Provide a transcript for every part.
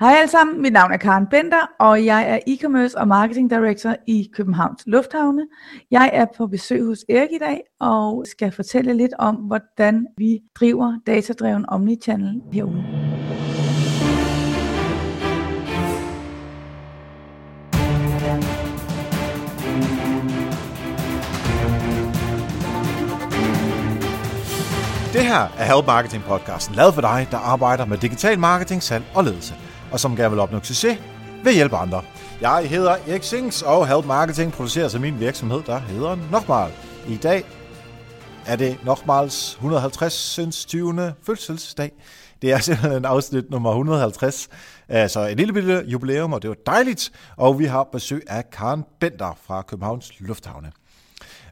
Hej alle sammen, mit navn er Karen Bender, og jeg er e-commerce og marketing director i Københavns Lufthavne. Jeg er på besøg hos Erik i dag og skal fortælle lidt om, hvordan vi driver datadreven omnichannel herude. Det her er Help Marketing podcasten, lavet for dig, der arbejder med digital marketing, salg og ledelse og som gerne vil opnå succes ved hjælp hjælpe andre. Jeg hedder Erik Sings, og Help Marketing produceres af min virksomhed, der hedder Nokmal. I dag er det Nokmals 150. 20. fødselsdag. Det er simpelthen afsnit nummer 150, altså et lille bitte jubilæum, og det var dejligt. Og vi har besøg af Karen Bender fra Københavns Lufthavne.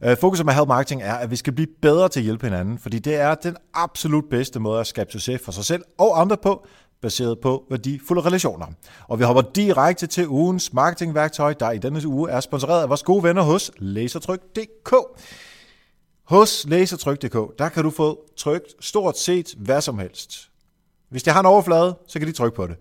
Øh, fokuset fokus med Help Marketing er, at vi skal blive bedre til at hjælpe hinanden, fordi det er den absolut bedste måde at skabe succes for sig selv og andre på, baseret på værdifulde relationer. Og vi hopper direkte til ugens marketingværktøj, der i denne uge er sponsoreret af vores gode venner hos Lasertryk.dk. Hos Lasertryk.dk, der kan du få trykt stort set hvad som helst. Hvis det har en overflade, så kan de trykke på det.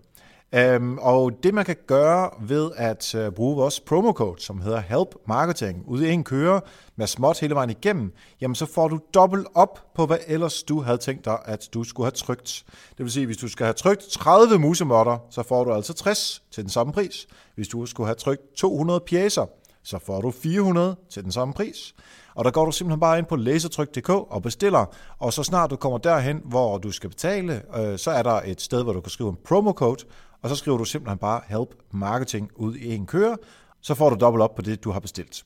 Um, og det man kan gøre ved at uh, bruge vores promocode, som hedder Help Marketing, ude i en køre med småt hele vejen igennem, jamen så får du dobbelt op på, hvad ellers du havde tænkt dig, at du skulle have trygt. Det vil sige, hvis du skal have trykt 30 musemotter, så får du altså 60 til den samme pris. Hvis du skulle have trykt 200 pjæser, så får du 400 til den samme pris. Og der går du simpelthen bare ind på lasertryk.dk og bestiller, og så snart du kommer derhen, hvor du skal betale, øh, så er der et sted, hvor du kan skrive en promocode, og så skriver du simpelthen bare Help Marketing ud i en køre, så får du dobbelt op på det, du har bestilt.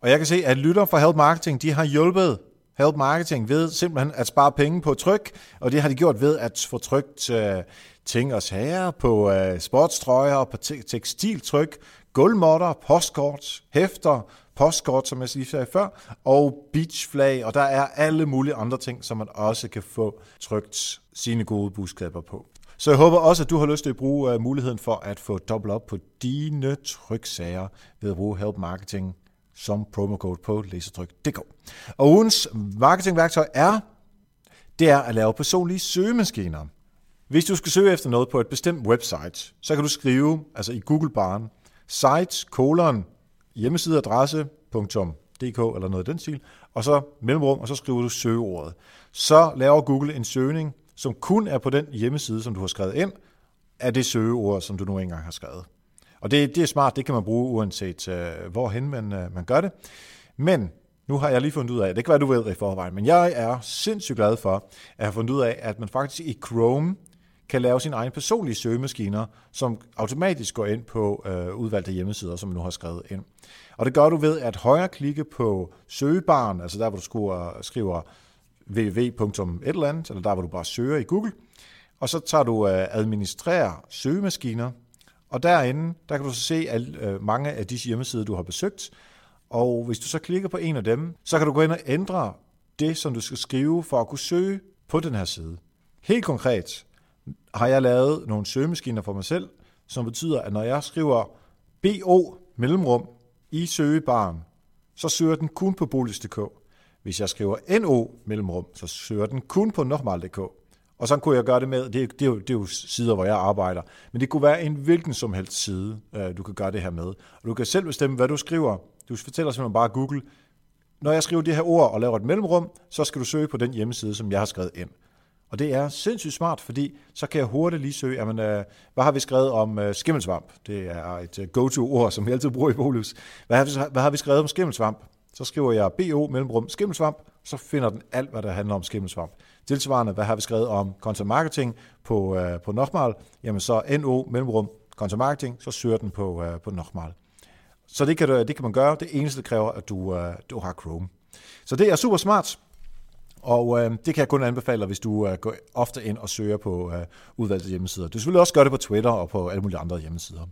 Og jeg kan se, at lytter fra Help Marketing, de har hjulpet Help Marketing ved simpelthen at spare penge på tryk, og det har de gjort ved at få trykt øh, ting og sager på uh, sportstrøjer, på te- tekstiltryk, gulvmåtter, postkort, hæfter, postkort, som jeg lige sagde før, og beachflag, og der er alle mulige andre ting, som man også kan få trykt sine gode budskaber på. Så jeg håber også, at du har lyst til at bruge øh, muligheden for at få dobbelt op på dine tryksager ved at bruge Help Marketing som promocode på lasertryk.dk. Og ugens marketingværktøj er, det er at lave personlige søgemaskiner. Hvis du skal søge efter noget på et bestemt website, så kan du skrive, altså i Google-baren, sites, kolon, hjemmesideadresse.dk eller noget i den stil, og så mellemrum, og så skriver du søgeordet. Så laver Google en søgning, som kun er på den hjemmeside, som du har skrevet ind, af det søgeord, som du nu engang har skrevet. Og det, det er smart, det kan man bruge uanset uh, hvorhen man, uh, man gør det. Men nu har jeg lige fundet ud af, det kan være, du ved det i forvejen, men jeg er sindssygt glad for at have fundet ud af, at man faktisk i Chrome kan lave sine egne personlige søgemaskiner, som automatisk går ind på øh, udvalgte hjemmesider, som man nu har skrevet ind. Og det gør du ved at højreklikke på søgebaren, altså der, hvor du skriver, skriver www.et eller andet, eller der, hvor du bare søger i Google, og så tager du øh, administrere søgemaskiner, og derinde, der kan du så se alle, øh, mange af de hjemmesider, du har besøgt. Og hvis du så klikker på en af dem, så kan du gå ind og ændre det, som du skal skrive for at kunne søge på den her side. Helt konkret har jeg lavet nogle søgemaskiner for mig selv, som betyder, at når jeg skriver BO mellemrum i søgebaren, så søger den kun på bolig.dk. Hvis jeg skriver NO mellemrum, så søger den kun på normal.dk. Og så kunne jeg gøre det med, det, det, er jo, det er jo sider, hvor jeg arbejder, men det kunne være en hvilken som helst side, øh, du kan gøre det her med. Og du kan selv bestemme, hvad du skriver. Du fortæller simpelthen bare Google, når jeg skriver det her ord og laver et mellemrum, så skal du søge på den hjemmeside, som jeg har skrevet ind. Og det er sindssygt smart, fordi så kan jeg hurtigt lige søge, jamen, øh, hvad har vi skrevet om øh, skimmelsvamp? Det er et øh, go-to-ord, som jeg altid bruger i Bolus. Hvad har, vi, hvad har vi skrevet om skimmelsvamp? Så skriver jeg BO mellemrum skimmelsvamp, så finder den alt, hvad der handler om skimmelsvamp. Tilsvarende, hvad har vi skrevet om content marketing på, øh, på Nochmal? Jamen så NO mellemrum content marketing, så søger den på, øh, på Nochmal. Så det kan, du, det kan man gøre. Det eneste, det kræver, at du, øh, du har Chrome. Så det er super smart. Og øh, det kan jeg kun anbefale hvis du øh, går ofte ind og søger på øh, udvalgte hjemmesider. Du skal selvfølgelig også gøre det på Twitter og på alle mulige andre hjemmesider.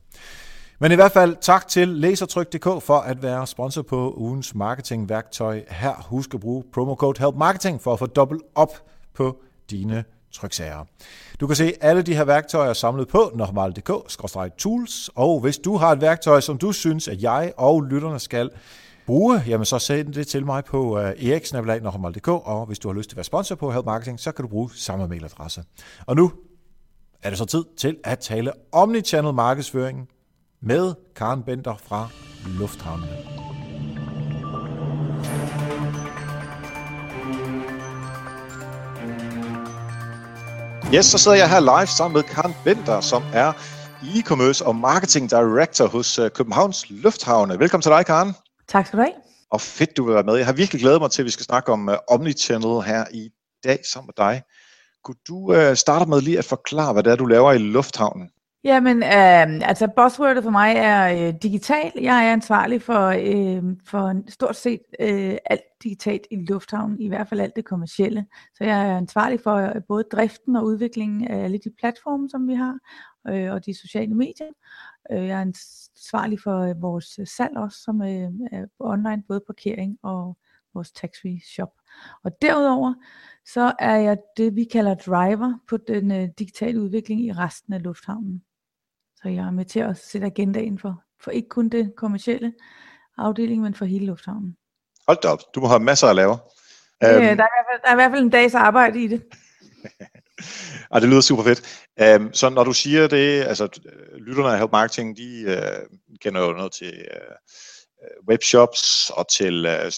Men i hvert fald tak til Lasertryk.dk for at være sponsor på ugens marketingværktøj her. Husk at bruge promocode HELP MARKETING for at få dobbelt op på dine tryksager. Du kan se alle de her værktøjer samlet på normal.dk-tools, og hvis du har et værktøj, som du synes, at jeg og lytterne skal bruge, jamen så send det til mig på uh, og hvis du har lyst til at være sponsor på Help Marketing, så kan du bruge samme mailadresse. Og nu er det så tid til at tale omnichannel markedsføring med Karen Bender fra Lufthavnen. Yes, så sidder jeg her live sammen med Karen Bender, som er e-commerce og marketing director hos øh, Københavns Lufthavne. Velkommen til dig, Karen. Tak skal du have. Og fedt, du vil være med. Jeg har virkelig glædet mig til, at vi skal snakke om uh, Omnichannel her i dag sammen med dig. Kunne du uh, starte med lige at forklare, hvad det er, du laver i Lufthavnen? Jamen, øh, altså buzzwordet for mig er øh, digital. Jeg er ansvarlig for, øh, for stort set øh, alt digitalt i lufthavnen, i hvert fald alt det kommercielle. Så jeg er ansvarlig for øh, både driften og udviklingen af alle de platforme, som vi har, øh, og de sociale medier. Øh, jeg er ansvarlig for øh, vores salg også, som øh, er online, både parkering og vores tax-free shop. Og derudover, så er jeg det, vi kalder driver på den øh, digitale udvikling i resten af lufthavnen. Så jeg er med til at sætte agendaen for, for ikke kun det kommercielle afdeling, men for hele lufthavnen. Hold da op, du må have masser at lave. Ja, um, der, er i hvert fald, der er i hvert fald en dags arbejde i det. Ej, det lyder super fedt. Um, så når du siger det, altså lytterne af Help Marketing, de uh, kender jo noget til uh, webshops og til uh,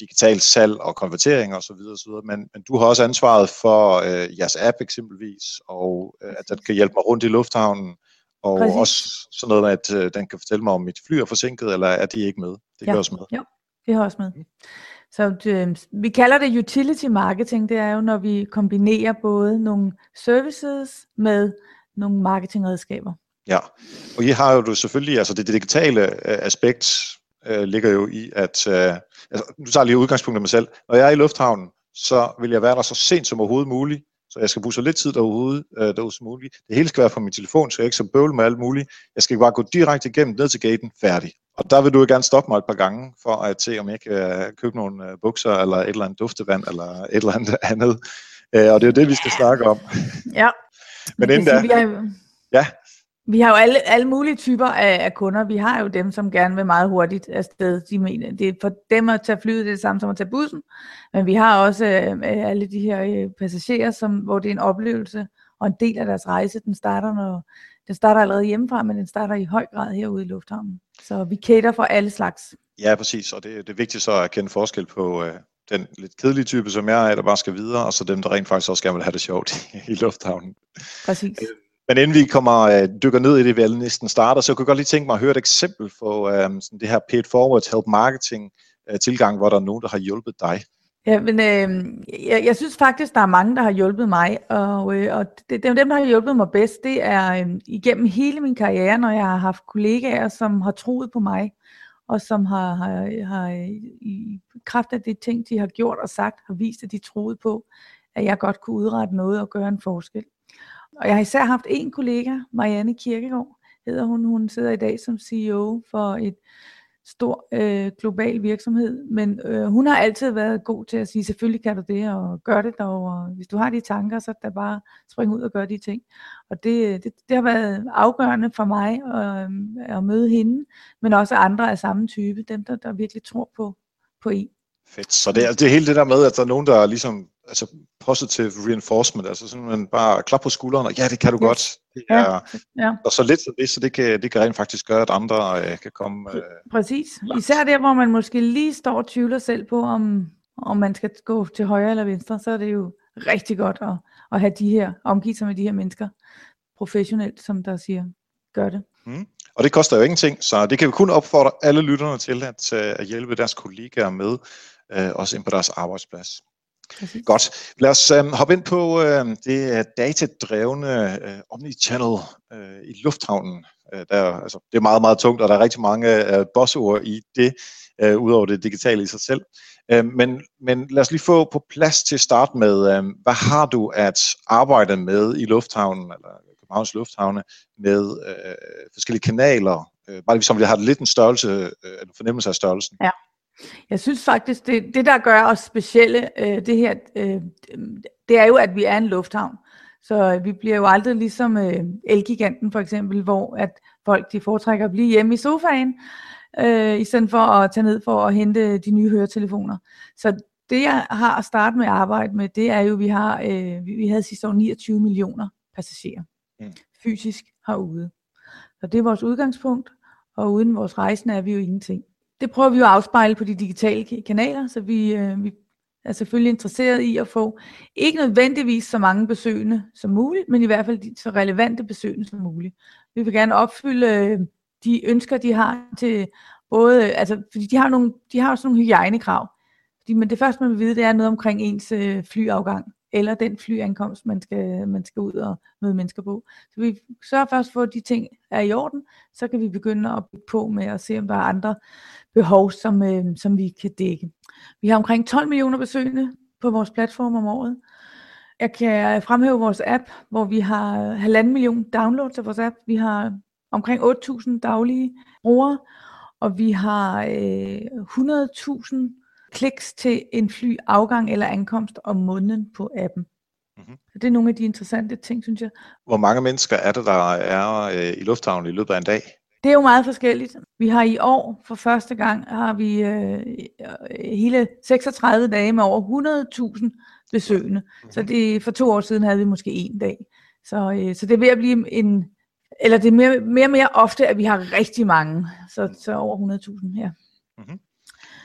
digital salg og konvertering osv. videre, Men, men du har også ansvaret for uh, jeres app eksempelvis, og uh, at den kan hjælpe mig rundt i lufthavnen, og Præcis. også sådan noget med, at uh, den kan fortælle mig, om mit fly er forsinket, eller er de ikke med. Det ja. gør også med. Ja, det har også med. Så øh, vi kalder det utility marketing. Det er jo, når vi kombinerer både nogle services med nogle marketingredskaber. Ja, og I har jo selvfølgelig, altså det digitale øh, aspekt øh, ligger jo i, at, øh, altså, nu tager jeg lige udgangspunkt af mig selv. Når jeg er i lufthavnen, så vil jeg være der så sent som overhovedet muligt, så jeg skal bruge så lidt tid derude, øh, derude som muligt. Det hele skal være på min telefon, så jeg ikke så bøvle med alt muligt. Jeg skal bare gå direkte igennem ned til gaten, færdig. Og der vil du jo gerne stoppe mig et par gange, for at se, om jeg kan købe nogle øh, bukser, eller et eller andet duftevand, eller et eller andet andet. Øh, og det er jo det, vi skal snakke om. Ja. Men inden da... Ja. Vi har jo alle, alle mulige typer af, af kunder. Vi har jo dem, som gerne vil meget hurtigt afsted. De mener, det er for dem at tage flyet, det er det samme som at tage bussen. Men vi har også øh, alle de her øh, passagerer, som, hvor det er en oplevelse, og en del af deres rejse, den starter, når, den starter allerede hjemmefra, men den starter i høj grad herude i lufthavnen. Så vi cater for alle slags. Ja, præcis. Og det, det er vigtigt så at kende forskel på øh, den lidt kedelige type, som jeg er, der bare skal videre, og så dem, der rent faktisk også gerne vil have det sjovt i lufthavnen. Præcis. Øh, men inden vi kommer øh, dykker ned i det, vi alle næsten starter, så kunne jeg godt lige tænke mig at høre et eksempel på øh, sådan det her paid forward help marketing øh, tilgang, hvor der er nogen, der har hjulpet dig. Ja, men øh, jeg, jeg synes faktisk, der er mange, der har hjulpet mig, og, øh, og det, dem, der har hjulpet mig bedst, det er øh, igennem hele min karriere, når jeg har haft kollegaer, som har troet på mig, og som har, har, har øh, i kraft af det ting, de har gjort og sagt, har vist, at de troede på, at jeg godt kunne udrette noget og gøre en forskel. Og jeg har især haft en kollega, Marianne Kirkegaard, hedder hun. Hun sidder i dag som CEO for et stor øh, global virksomhed, men øh, hun har altid været god til at sige, selvfølgelig kan du det, og gør det dog, og hvis du har de tanker, så da bare spring ud og gør de ting. Og det, øh, det, det har været afgørende for mig at, øh, at møde hende, men også andre af samme type, dem der, der virkelig tror på, på en. Fedt. Så det er, det er hele det der med, at der er nogen, der ligesom altså positive reinforcement, altså sådan man bare klap på skulderen, og ja, det kan du yes. godt. Det er, ja. Ja. Og så lidt som det, så det kan, det kan rent faktisk gøre, at andre øh, kan komme... Øh, Præcis. Især der, hvor man måske lige står og tvivler selv på, om, om man skal gå til højre eller venstre, så er det jo rigtig godt at, at have de her, omgive sig med de her mennesker professionelt, som der siger, gør det. Mm. Og det koster jo ingenting, så det kan vi kun opfordre alle lytterne til at, øh, at hjælpe deres kollegaer med, øh, også ind på deres arbejdsplads. Præcis. Godt. Lad os øh, hoppe ind på øh, det datadrevne øh, omnichannel øh, i lufthavnen. Øh, der, altså, det er meget, meget tungt, og der er rigtig mange øh, bossord i det, øh, udover det digitale i sig selv. Øh, men, men lad os lige få på plads til at starte med, øh, hvad har du at arbejde med i lufthavnen, eller Københavns Lufthavne, med øh, forskellige kanaler? Øh, bare lige som vi har lidt en størrelse, øh, en fornemmelse af størrelsen. Ja. Jeg synes faktisk, det, det der gør os specielle, øh, det her, øh, det er jo, at vi er en lufthavn. Så vi bliver jo aldrig ligesom øh, Elgiganten for eksempel, hvor at folk de foretrækker at blive hjemme i sofaen, øh, i stedet for at tage ned for at hente de nye høretelefoner. Så det jeg har at starte med at arbejde med, det er jo, vi har, øh, vi, vi havde sidste år 29 millioner passagerer mm. fysisk herude. Så det er vores udgangspunkt, og uden vores rejsende er vi jo ingenting. Det prøver vi jo at afspejle på de digitale kanaler, så vi, øh, vi er selvfølgelig interesseret i at få ikke nødvendigvis så mange besøgende som muligt, men i hvert fald de, så relevante besøgende som muligt. Vi vil gerne opfylde øh, de ønsker, de har til både, øh, altså, fordi de har, nogle, de har også nogle hygiejnekrav. Fordi, men det første, man vil vide, det er noget omkring ens øh, flyafgang, eller den flyankomst, man skal, man skal ud og møde mennesker på. Så vi sørger først for, at de ting er i orden, så kan vi begynde at bygge på med at se, om der er andre behov, som, øh, som vi kan dække. Vi har omkring 12 millioner besøgende på vores platform om året. Jeg kan fremhæve vores app, hvor vi har halvanden million downloads af vores app. Vi har omkring 8.000 daglige brugere, og vi har øh, 100.000 kliks til en fly afgang eller ankomst om måneden på appen. Mm-hmm. det er nogle af de interessante ting, synes jeg. Hvor mange mennesker er det, der er øh, i lufthavnen i løbet af en dag? Det er jo meget forskelligt. Vi har i år for første gang har vi øh, hele 36 dage med over 100.000 besøgende. Mm-hmm. Så det, for to år siden havde vi måske en dag. Så, øh, så det er ved at blive en, eller det er mere, mere og mere ofte, at vi har rigtig mange. Så, så over 100.000 her. Ja. Mm-hmm.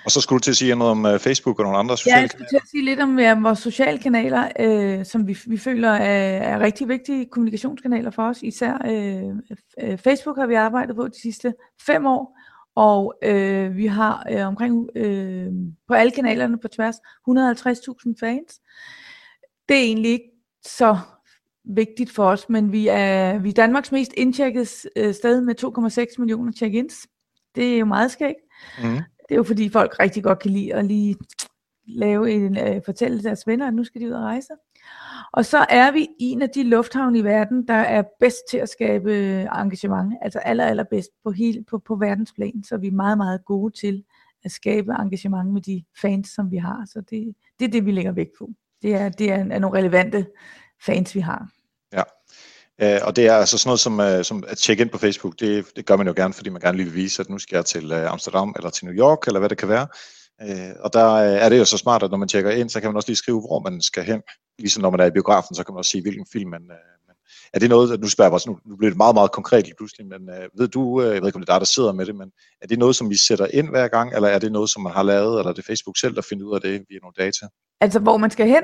Og så skulle du til at sige noget om uh, Facebook og nogle andre sociale ja, jeg skulle til at sige lidt om ja, vores sociale kanaler, øh, som vi, vi føler er, er rigtig vigtige kommunikationskanaler for os. Især øh, Facebook har vi arbejdet på de sidste fem år, og øh, vi har øh, omkring øh, på alle kanalerne på tværs 150.000 fans. Det er egentlig ikke så vigtigt for os, men vi er, vi er Danmarks mest indtjekkede sted med 2,6 millioner check-ins. Det er jo meget skægt. Mm. Det er jo fordi folk rigtig godt kan lide at lige lave en, øh, fortælle deres venner, at nu skal de ud og rejse. Og så er vi en af de lufthavne i verden, der er bedst til at skabe øh, engagement, altså aller, aller bedst på, hele, på, på verdensplan, så vi er meget, meget gode til at skabe engagement med de fans, som vi har. Så det, det er det, vi lægger vægt på. Det er, det er, er nogle relevante fans, vi har. Ja, Uh, og det er altså sådan noget som, uh, som at tjekke ind på Facebook, det, det gør man jo gerne, fordi man gerne lige vil vise, at nu skal jeg til uh, Amsterdam eller til New York, eller hvad det kan være. Uh, og der uh, er det jo så smart, at når man tjekker ind, så kan man også lige skrive, hvor man skal hen. Ligesom når man er i biografen, så kan man også sige, hvilken film man... Man er det noget, nu spørger jeg bare, nu, nu bliver det meget, meget konkret lige pludselig, men uh, ved du, jeg ved ikke om det er dig, der sidder med det, men er det noget, som vi sætter ind hver gang, eller er det noget, som man har lavet, eller er det Facebook selv, der finder ud af det via nogle data? Altså, hvor man skal hen?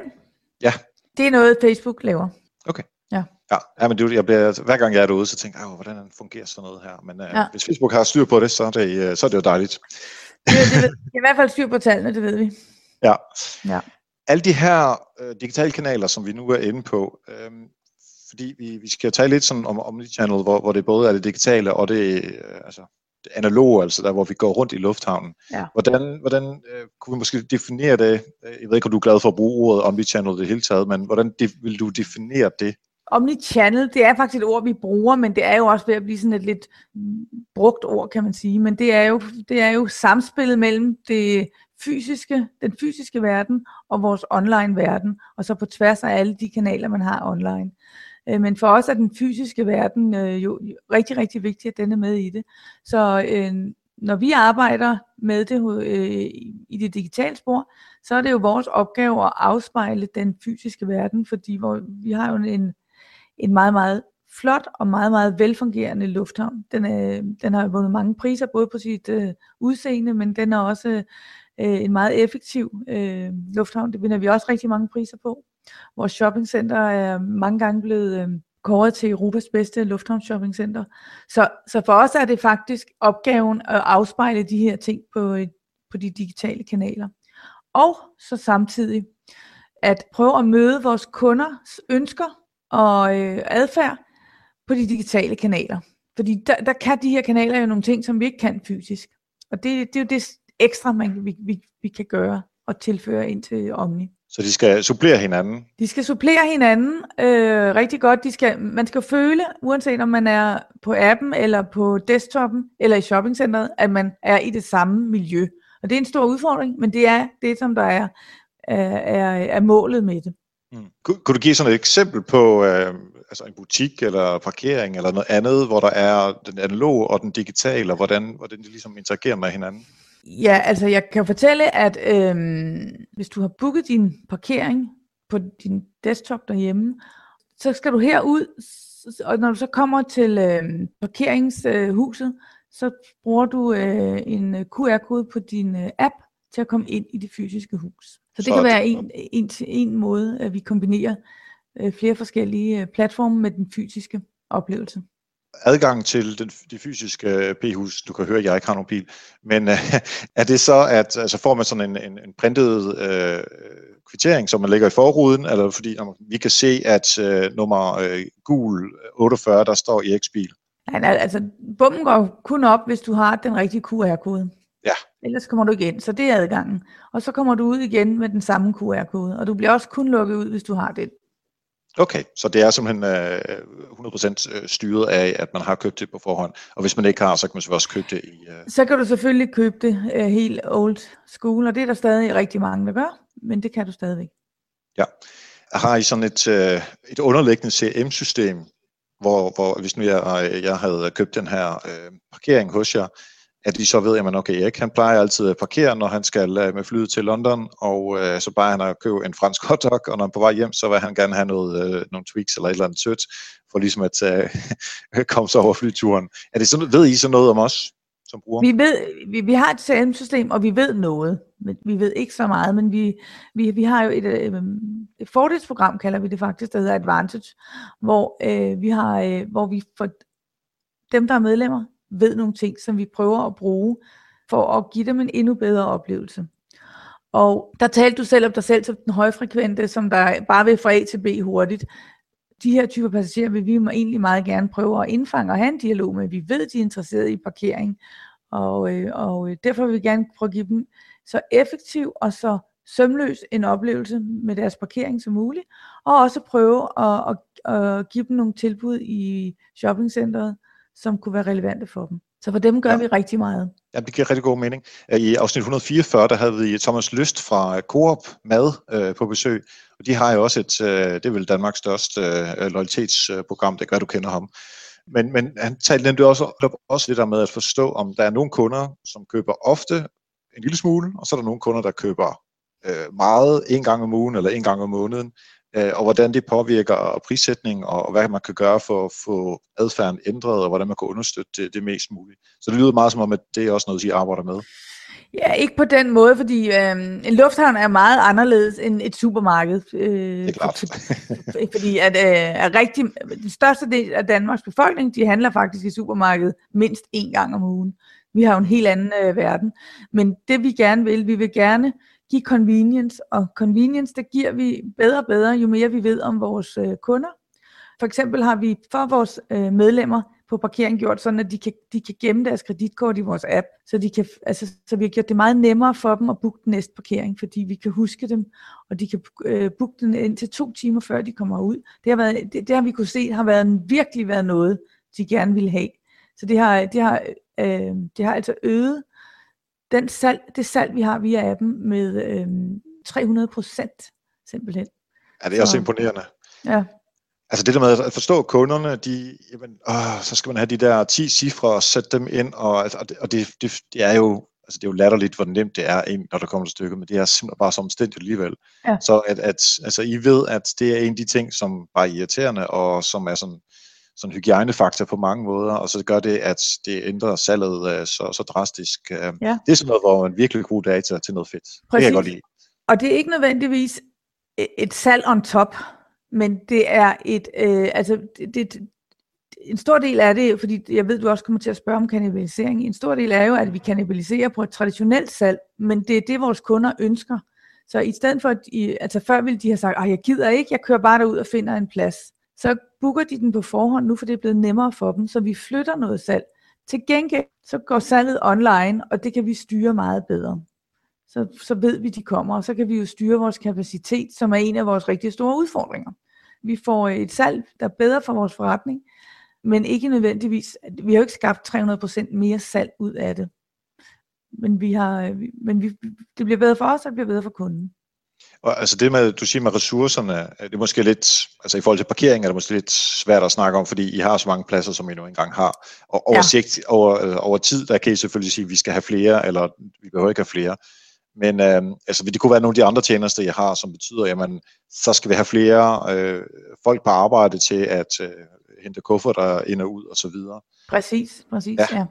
Ja. Det er noget, Facebook laver. Okay. Ja. Ja, men det, jeg bliver, hver gang jeg er derude, så tænker jeg, hvordan fungerer sådan noget her. Men uh, ja. hvis Facebook har styr på det, så er det, uh, så er det jo dejligt. Det, det, det er i hvert fald styr på tallene, det ved vi. Ja. ja. Alle de her uh, digitale kanaler, som vi nu er inde på, uh, fordi vi, vi skal tale lidt sådan om Omnichannel, hvor, hvor det både er det digitale og det, uh, altså, det analoge, altså der, hvor vi går rundt i lufthavnen. Ja. Hvordan, hvordan uh, kunne vi måske definere det? Jeg ved ikke, om du er glad for at bruge ordet Omnichannel det hele taget, men hvordan de, vil du definere det? Omnichannel, det er faktisk et ord, vi bruger, men det er jo også ved at blive sådan et lidt brugt ord, kan man sige. Men det er jo, det er jo samspillet mellem det fysiske, den fysiske verden og vores online verden, og så på tværs af alle de kanaler, man har online. Øh, men for os er den fysiske verden øh, jo rigtig, rigtig vigtig, at den er med i det. Så øh, når vi arbejder med det øh, i det digitale spor, så er det jo vores opgave at afspejle den fysiske verden, fordi hvor, vi har jo en, en meget, meget flot og meget, meget velfungerende lufthavn. Den, er, den har vundet mange priser, både på sit øh, udseende, men den er også øh, en meget effektiv øh, lufthavn. Det vinder vi også rigtig mange priser på. Vores shoppingcenter er mange gange blevet øh, kåret til Europas bedste lufthavnsshoppingcenter. Så, så for os er det faktisk opgaven at afspejle de her ting på, øh, på de digitale kanaler. Og så samtidig at prøve at møde vores kunders ønsker og øh, adfærd på de digitale kanaler. Fordi der, der kan de her kanaler jo nogle ting, som vi ikke kan fysisk. Og det, det er jo det ekstra, man, vi, vi, vi kan gøre og tilføre ind til Omni. Så de skal supplere hinanden? De skal supplere hinanden øh, rigtig godt. De skal, man skal føle, uanset om man er på appen, eller på desktopen, eller i shoppingcenteret, at man er i det samme miljø. Og det er en stor udfordring, men det er det, som der er, er, er, er målet med det. Mm. Kunne, kunne du give sådan et eksempel på øh, altså en butik eller parkering eller noget andet, hvor der er den analoge og den digitale, og hvordan, hvordan de ligesom interagerer med hinanden? Ja, altså jeg kan fortælle, at øh, hvis du har booket din parkering på din desktop derhjemme, så skal du herud og når du så kommer til øh, parkeringshuset, øh, så bruger du øh, en QR-kode på din øh, app til at komme ind i det fysiske hus. Så det så kan være en, en, en måde, at vi kombinerer øh, flere forskellige øh, platforme med den fysiske oplevelse adgang til den, det fysiske øh, p-hus. Du kan høre, at jeg ikke har nogen bil. Men øh, er det så, at altså får man sådan en, en, en printet øh, kvittering, som man lægger i forruden, eller fordi når vi kan se, at øh, nummer øh, gul 48, der står i X-bil? Nej, altså bommen går kun op, hvis du har den rigtige QR-kode. Ellers kommer du ikke ind, så det er adgangen. Og så kommer du ud igen med den samme QR-kode, og du bliver også kun lukket ud, hvis du har det. Okay, så det er simpelthen øh, 100% øh, styret af, at man har købt det på forhånd. Og hvis man ikke har, så kan man selvfølgelig også købe det i... Øh... Så kan du selvfølgelig købe det øh, helt old school, og det er der stadig rigtig mange, der gør, men det kan du stadigvæk. Ja. Har I sådan et, øh, et underliggende CRM-system, hvor, hvor hvis nu jeg, jeg havde købt den her øh, parkering hos jer, at de så ved, at man, okay, Erik, han plejer altid at parkere, når han skal øh, med flyet til London, og øh, så bare han at købe en fransk hotdog, og når han er på vej hjem, så vil han gerne have noget, øh, nogle tweaks eller et eller andet sødt, for ligesom at øh, komme sig over flyturen. Er det sådan, ved I så noget om os? Som bruger? Vi, ved, vi, vi har et CRM-system, og vi ved noget. Men vi ved ikke så meget, men vi, vi, vi har jo et, øh, et fordelsprogram, kalder vi det faktisk, der hedder Advantage, hvor, øh, vi har, øh, hvor vi for dem, der er medlemmer, ved nogle ting, som vi prøver at bruge for at give dem en endnu bedre oplevelse. Og der talte du selv om dig selv som den højfrekvente, som der bare vil fra A til B hurtigt. De her typer passagerer vil vi egentlig meget gerne prøve at indfange og have en dialog med. Vi ved, de er interesserede i parkering, og, øh, og øh, derfor vil vi gerne prøve at give dem så effektiv og så sømløs en oplevelse med deres parkering som muligt, og også prøve at, at, at give dem nogle tilbud i shoppingcenteret, som kunne være relevante for dem. Så for dem gør ja. vi rigtig meget. Ja, det giver rigtig god mening. I afsnit 144, der havde vi Thomas Lyst fra Coop Mad øh, på besøg, og de har jo også et, øh, det er vel Danmarks største øh, loyalitetsprogram, det gør, du kender ham. Men, men han talte nemlig også, også lidt der med at forstå, om der er nogle kunder, som køber ofte en lille smule, og så er der nogle kunder, der køber øh, meget en gang om ugen eller en gang om måneden øh, og hvordan det påvirker prissætning, og hvad man kan gøre for at få adfærden ændret, og hvordan man kan understøtte det, det mest muligt. Så det lyder meget som om, at det er også noget, I arbejder med. Ja, ikke på den måde, fordi øh, en lufthavn er meget anderledes end et supermarked. Øh, det er klart. fordi at, øh, er rigtig, den største del af Danmarks befolkning, de handler faktisk i supermarkedet mindst én gang om ugen. Vi har jo en helt anden øh, verden. Men det vi gerne vil, vi vil gerne give convenience, og convenience, der giver vi bedre og bedre, jo mere vi ved om vores øh, kunder. For eksempel har vi for vores øh, medlemmer på parkering gjort sådan, at de kan, de kan gemme deres kreditkort i vores app, så, de kan, altså, så vi har gjort det meget nemmere for dem at booke den næste parkering, fordi vi kan huske dem, og de kan øh, booke den ind til to timer før de kommer ud. Det har, været, det, det har vi kunne se har været en, virkelig været noget, de gerne vil have. Så det har, det har, øh, det har altså øget den salg, det salg, vi har via appen med øh, 300 procent simpelthen. Ja, det er også så, imponerende. Ja. Altså det der med at forstå kunderne, de, jamen, åh, så skal man have de der 10 cifre og sætte dem ind, og, og, det, og det, det, det er jo altså det er jo latterligt, hvor nemt det er, når der kommer til stykket, men det er simpelthen bare så omstændigt alligevel. Ja. Så at, at, altså, I ved, at det er en af de ting, som bare er irriterende, og som er sådan, sådan hygiejnefaktor på mange måder, og så gør det, at det ændrer salget uh, så, så drastisk. Uh, ja. Det er sådan noget, hvor man virkelig bruger data til noget fedt. Præcis. Det kan jeg godt lide. Og det er ikke nødvendigvis et salg on top, men det er et, øh, altså det, det, en stor del af det, fordi jeg ved, du også kommer til at spørge om kannibalisering, en stor del er jo, at vi kannibaliserer på et traditionelt salg, men det er det, vores kunder ønsker. Så i stedet for, at I, altså før ville de have sagt, at jeg gider ikke, jeg kører bare derud og finder en plads så booker de den på forhånd nu, for det er blevet nemmere for dem, så vi flytter noget salg. Til gengæld så går salget online, og det kan vi styre meget bedre. Så, så ved vi, de kommer, og så kan vi jo styre vores kapacitet, som er en af vores rigtig store udfordringer. Vi får et salg, der er bedre for vores forretning, men ikke nødvendigvis, vi har jo ikke skabt 300% mere salg ud af det. Men, vi har, øh, men vi, det bliver bedre for os, og det bliver bedre for kunden. Og altså det med, du siger med ressourcerne, det er måske lidt, altså i forhold til parkering er det måske lidt svært at snakke om, fordi I har så mange pladser, som I nu engang har. Og over, ja. sigt, over, over tid, der kan I selvfølgelig sige, at vi skal have flere, eller vi behøver ikke have flere. Men øh, altså, det kunne være nogle af de andre tjenester, jeg har, som betyder, jamen, så skal vi have flere øh, folk på arbejde til at øh, hente kufferter ind og ud og så videre. Præcis, præcis, ja. ja.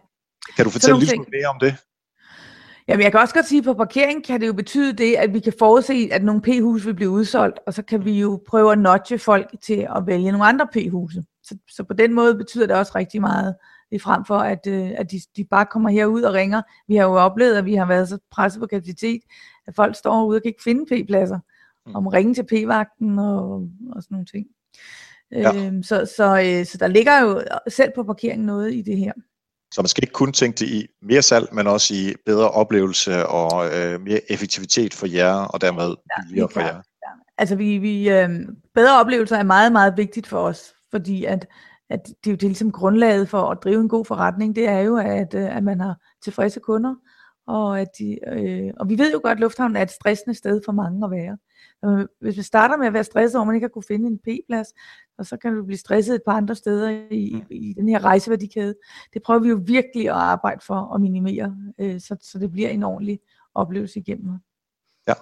Kan du fortælle lidt mere om det? Jamen, jeg kan også godt sige, at på parkering kan det jo betyde det, at vi kan forudse, at nogle p-huse vil blive udsolgt, og så kan vi jo prøve at notche folk til at vælge nogle andre p-huse. Så, så på den måde betyder det også rigtig meget, er frem for, at, øh, at de, de bare kommer herud og ringer. Vi har jo oplevet, at vi har været så presset på kapacitet, at folk står herude og kan ikke finde p-pladser, mm. om ringe til p-vagten og, og sådan nogle ting. Ja. Øhm, så, så, øh, så der ligger jo selv på parkeringen noget i det her. Så man skal ikke kun tænke det i mere salg, men også i bedre oplevelse og øh, mere effektivitet for jer, og dermed billigere ja, for jer. Ja. Altså vi, vi øh, bedre oplevelser er meget, meget vigtigt for os, fordi at, at det er jo det ligesom grundlaget for at drive en god forretning, det er jo, at, øh, at man har tilfredse kunder, og, at de, øh, og vi ved jo godt, at lufthavnen er et stressende sted for mange at være. Hvis vi starter med at være stresset over, at man ikke har kunne finde en P-plads, og så kan du blive stresset et par andre steder i, mm. i den her rejseværdikæde. Det prøver vi jo virkelig at arbejde for at minimere, øh, så, så det bliver en ordentlig oplevelse igennem. Ja.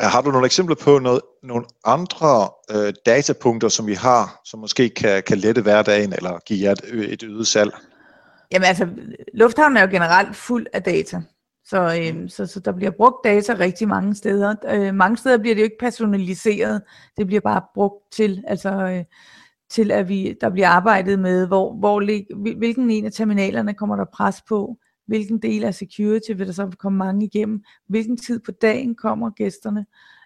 Har du nogle eksempler på noget, nogle andre øh, datapunkter, som vi har, som måske kan, kan lette hverdagen, eller give jer et, et øget salg? Jamen altså, lufthavnen er jo generelt fuld af data. Så, øh, så, så der bliver brugt data rigtig mange steder. Øh, mange steder bliver det jo ikke personaliseret. Det bliver bare brugt til, altså, øh, til at vi, der bliver arbejdet med, hvor, hvor, hvilken en af terminalerne kommer der pres på, hvilken del af security vil der så komme mange igennem, hvilken tid på dagen kommer gæsterne, øh,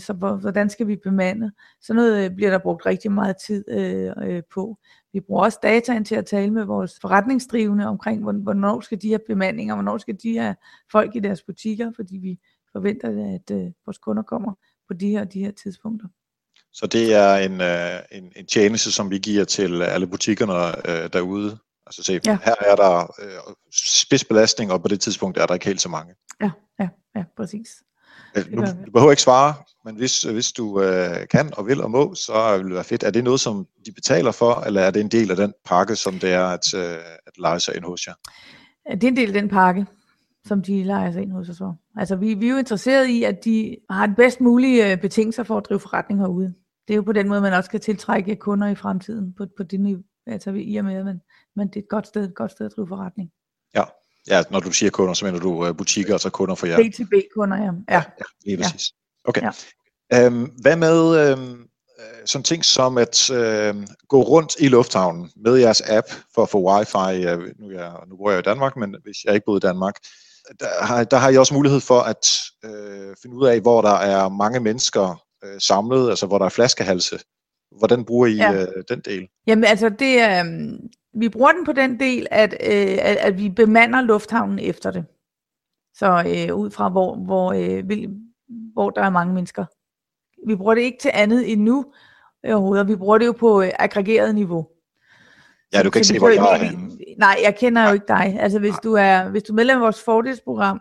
så hvordan skal vi bemande. Så noget øh, bliver der brugt rigtig meget tid øh, øh, på. Vi bruger også dataen til at tale med vores forretningsdrivende omkring, hvornår skal de have bemandinger, hvornår skal de have folk i deres butikker, fordi vi forventer, at øh, vores kunder kommer på de her de her tidspunkter. Så det er en, øh, en, en tjeneste, som vi giver til alle butikkerne øh, derude. Altså se, ja. her er der øh, spidsbelastning, og på det tidspunkt er der ikke helt så mange. Ja, ja, ja, præcis. Øh, nu, du behøver ikke svare, men hvis, hvis du øh, kan og vil og må, så vil det være fedt. Er det noget, som de betaler for, eller er det en del af den pakke, som det er at, øh, at lege sig ind hos jer? Det er en del af den pakke, som de leger sig ind hos os for. Altså vi, vi er jo interesseret i, at de har det bedst mulige øh, betingelser for at drive forretning herude. Det er jo på den måde, man også kan tiltrække kunder i fremtiden på, på det niveau, altså i og med, men, men det er et godt sted, et godt sted at drive forretning. Ja, Ja, når du siger kunder, så mener du uh, butikker, altså kunder for jer? B2B-kunder, ja. Ja, ja lige præcis. Ja. Okay. Ja. Um, hvad med um, sådan ting som at uh, gå rundt i lufthavnen med jeres app for at få wifi? Nu, jeg, nu bor jeg i Danmark, men hvis jeg ikke boede i Danmark, der har, der har I også mulighed for at uh, finde ud af, hvor der er mange mennesker uh, samlet, altså hvor der er flaskehalse. Hvordan bruger I ja. uh, den del? Jamen altså, det er, vi bruger den på den del, at, øh, at, at vi bemander lufthavnen efter det. Så øh, ud fra, hvor, hvor, øh, vil, hvor der er mange mennesker. Vi bruger det ikke til andet endnu overhovedet. Vi bruger det jo på øh, aggregeret niveau. Ja, du kan ikke se, hvor jeg er Nej, jeg kender jo ikke dig. Altså, hvis du er, hvis du er medlem af vores fordelsprogram,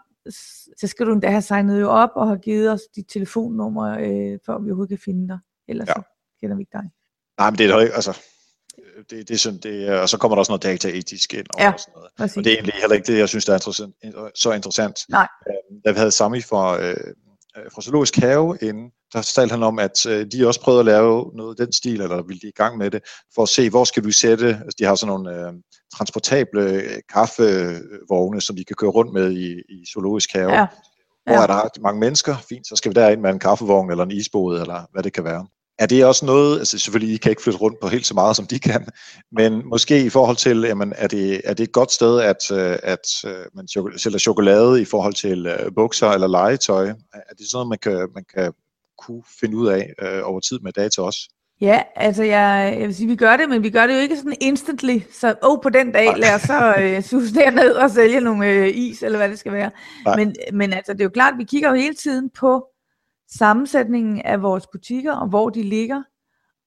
så skal du endda have signet jo op og have givet os dit telefonnummer, øh, før vi overhovedet kan finde dig. Ellers ja. så kender vi ikke dig. Nej, men det er jo ikke, altså, det, det er sådan, det, og så kommer der også noget dataetisk ind over ja, og sådan noget. Præcis. Og det er egentlig heller ikke det, jeg synes, der er interessant, så interessant. Nej. Øh, da vi havde Sami fra, øh, fra Zoologisk Have inden, der talte han om, at øh, de også prøvede at lave noget af den stil, eller ville de i gang med det, for at se, hvor skal vi sætte, altså de har sådan nogle øh, transportable kaffevogne, som de kan køre rundt med i, i Zoologisk Have. Ja. Hvor ja. er der mange mennesker, fint, så skal vi derind med en kaffevogn eller en isbåd, eller hvad det kan være er det også noget, altså selvfølgelig I kan ikke flytte rundt på helt så meget, som de kan, men måske i forhold til, jamen, er, det, er det et godt sted, at, øh, at øh, man sælger chokolade i forhold til uh, bukser eller legetøj? Er det sådan noget, man kan, man kan kunne finde ud af uh, over tid med data også? Ja, altså jeg, jeg vil sige, vi gør det, men vi gør det jo ikke sådan instantly, så oh, på den dag lad os så øh, sus ned og sælge nogle øh, is, eller hvad det skal være. Men, men altså, det er jo klart, vi kigger jo hele tiden på, sammensætningen af vores butikker, og hvor de ligger,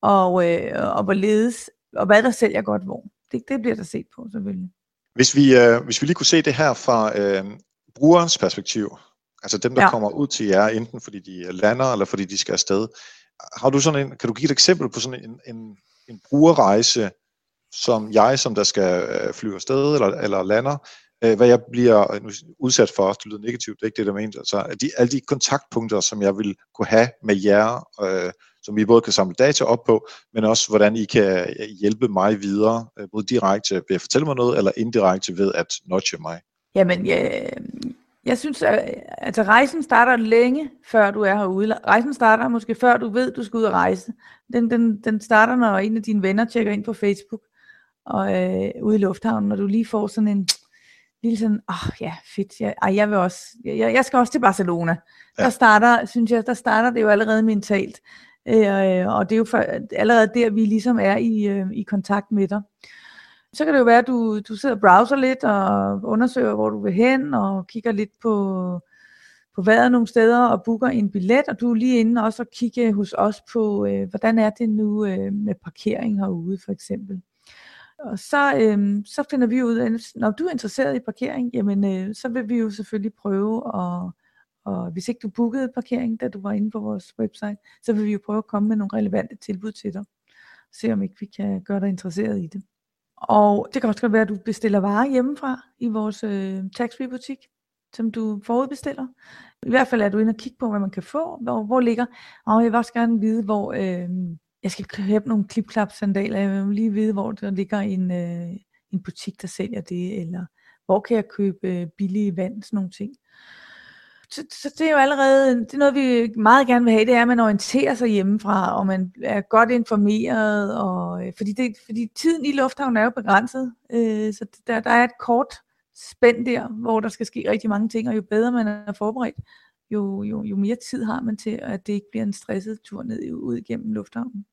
og, øh, og hvorledes, og hvad der sælger godt hvor. Det, det bliver der set på selvfølgelig. Hvis vi, øh, hvis vi lige kunne se det her fra øh, brugerens perspektiv, altså dem, der ja. kommer ud til jer, enten fordi de lander, eller fordi de skal afsted, har du sådan en, kan du give et eksempel på sådan en, en, en brugerrejse, som jeg, som der skal øh, flyve afsted eller, eller lander, øh, hvad jeg bliver øh, udsat for, det lyder negativt, det er ikke det, der mener, altså de, alle de kontaktpunkter, som jeg vil kunne have med jer, øh, som I både kan samle data op på, men også hvordan I kan øh, hjælpe mig videre, øh, både direkte ved at fortælle mig noget, eller indirekte ved at notche mig. Jamen, jeg, jeg synes, at altså, rejsen starter længe før du er herude. Rejsen starter måske før du ved, du skal ud og rejse. Den, den, den starter, når en af dine venner tjekker ind på Facebook og øh, ude i lufthavnen, når du lige får sådan en lille sådan, åh oh, ja, fedt, jeg, ej, jeg vil også, jeg, jeg skal også til Barcelona. Ja. Der starter, synes jeg, der starter det jo allerede mentalt. Øh, og det er jo for, allerede der, vi ligesom er i, øh, i kontakt med dig. Så kan det jo være, at du, du sidder og browser lidt og undersøger, hvor du vil hen, og kigger lidt på, på vejret nogle steder og booker en billet, og du er lige inde også og kigge hos os på, øh, hvordan er det nu øh, med parkering herude for eksempel. Og så, øh, så finder vi ud af, når du er interesseret i parkering, jamen øh, så vil vi jo selvfølgelig prøve at, og hvis ikke du bookede parkering, da du var inde på vores website, så vil vi jo prøve at komme med nogle relevante tilbud til dig. Se om ikke vi kan gøre dig interesseret i det. Og det kan også godt være, at du bestiller varer hjemmefra i vores øh, tax-free butik, som du forudbestiller. I hvert fald er du inde og kigge på, hvad man kan få. Hvor, hvor ligger, og jeg vil også gerne vide, hvor øh, jeg skal købe nogle klipklap sandaler. Jeg vil lige vide, hvor der ligger en, øh, en butik, der sælger det, eller hvor kan jeg købe øh, billige vand, sådan nogle ting så, så det er jo allerede, det er noget, vi meget gerne vil have, det er, at man orienterer sig hjemmefra, og man er godt informeret, og, øh, fordi, det, fordi tiden i lufthavnen er jo begrænset, øh, så der, der er et kort spænd der, hvor der skal ske rigtig mange ting, og jo bedre man er forberedt, jo, jo, jo mere tid har man til, at det ikke bliver en stresset tur ned ud igennem lufthavnen.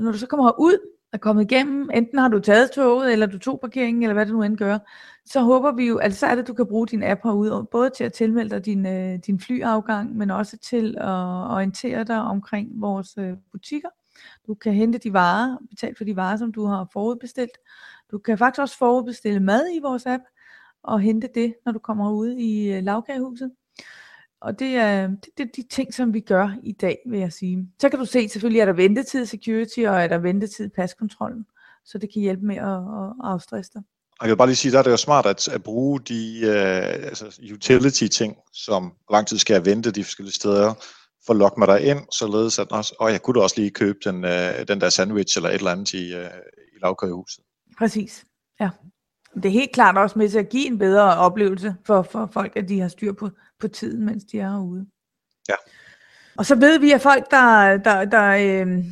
Når du så kommer ud, er kommet igennem, enten har du taget toget, eller du tog parkeringen, eller hvad det nu end gør, så håber vi jo, altså så er det, at du kan bruge din app herude, både til at tilmelde dig din, øh, din flyafgang, men også til at orientere dig omkring vores øh, butikker. Du kan hente de varer, betale for de varer, som du har forudbestilt. Du kan faktisk også forudbestille mad i vores app, og hente det, når du kommer ud i øh, lavkagehuset. Og det er, det, det er de ting, som vi gør i dag, vil jeg sige. Så kan du se, selvfølgelig er der ventetid security, og er der ventetid paskontrollen. Så det kan hjælpe med at, at afstresse dig. Jeg vil bare lige sige, der er det jo smart at, at bruge de uh, altså utility-ting, som lang tid skal jeg vente de forskellige steder, for at lokke mig der ind, således at også, oh, jeg kunne da også lige købe den, uh, den der sandwich eller et eller andet i, uh, i lavkøjehuset. Præcis, ja. Det er helt klart også med til at give en bedre oplevelse for, for folk, at de har styr på, på tiden, mens de er herude. Ja. Og så ved vi, at folk, der, der, der øh,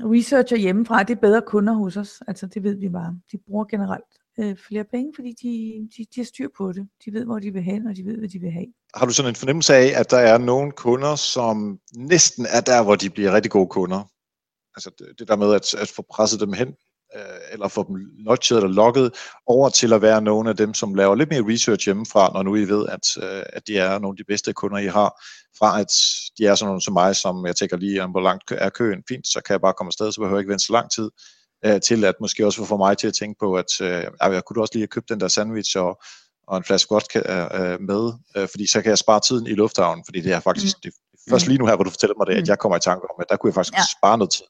researcher hjemmefra, det er bedre kunder hos os. Altså det ved vi bare. De bruger generelt øh, flere penge, fordi de, de, de har styr på det. De ved, hvor de vil hen, og de ved, hvad de vil have. Har du sådan en fornemmelse af, at der er nogle kunder, som næsten er der, hvor de bliver rigtig gode kunder? Altså det, det der med at, at få presset dem hen øh, eller få dem notchet eller logget over til at være nogle af dem, som laver lidt mere research hjemmefra, når nu I ved, at, øh, at de er nogle af de bedste kunder, I har, fra at de er sådan nogle som mig, som jeg tænker lige, hvor langt er køen, fint, så kan jeg bare komme afsted, så behøver jeg ikke vente så lang tid, øh, til at måske også få mig til at tænke på, at øh, jeg kunne også lige have købt den der sandwich og, og en flaske vodka øh, med, øh, fordi så kan jeg spare tiden i lufthavnen, fordi det er faktisk mm. det, først lige nu her, hvor du fortæller mig det, at mm. jeg kommer i tanke om, at der kunne jeg faktisk ja. spare noget tid.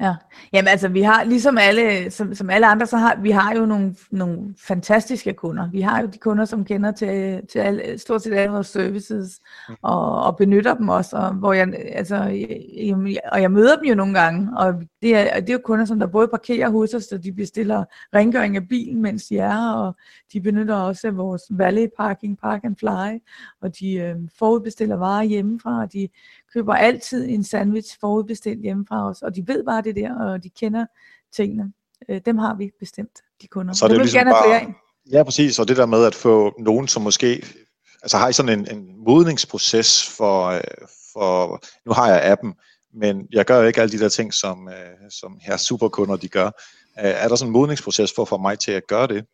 Ja, jamen altså vi har, ligesom alle, som, som alle andre, så har vi har jo nogle, nogle fantastiske kunder. Vi har jo de kunder, som kender til, til alle, stort set alle vores services, mm. og, og benytter dem også, og, hvor jeg, altså, jeg, og jeg møder dem jo nogle gange, og det er, det er jo kunder, som der både parkerer hos os, så de bestiller rengøring af bilen, mens de er, og de benytter også vores valet parking, park and fly, og de øh, forudbestiller varer hjemmefra, og de køber altid en sandwich forudbestilt hjemmefra os, og de ved bare det der, og de kender tingene. Øh, dem har vi bestemt, de kunder. Så det, det ligesom gerne flere Ja, præcis, og det der med at få nogen, som måske altså har I sådan en, en modningsproces for, øh, for, nu har jeg appen, men jeg gør jo ikke alle de der ting, som, øh, som her superkunder de gør. Øh, er der sådan en modningsproces for at få mig til at gøre det?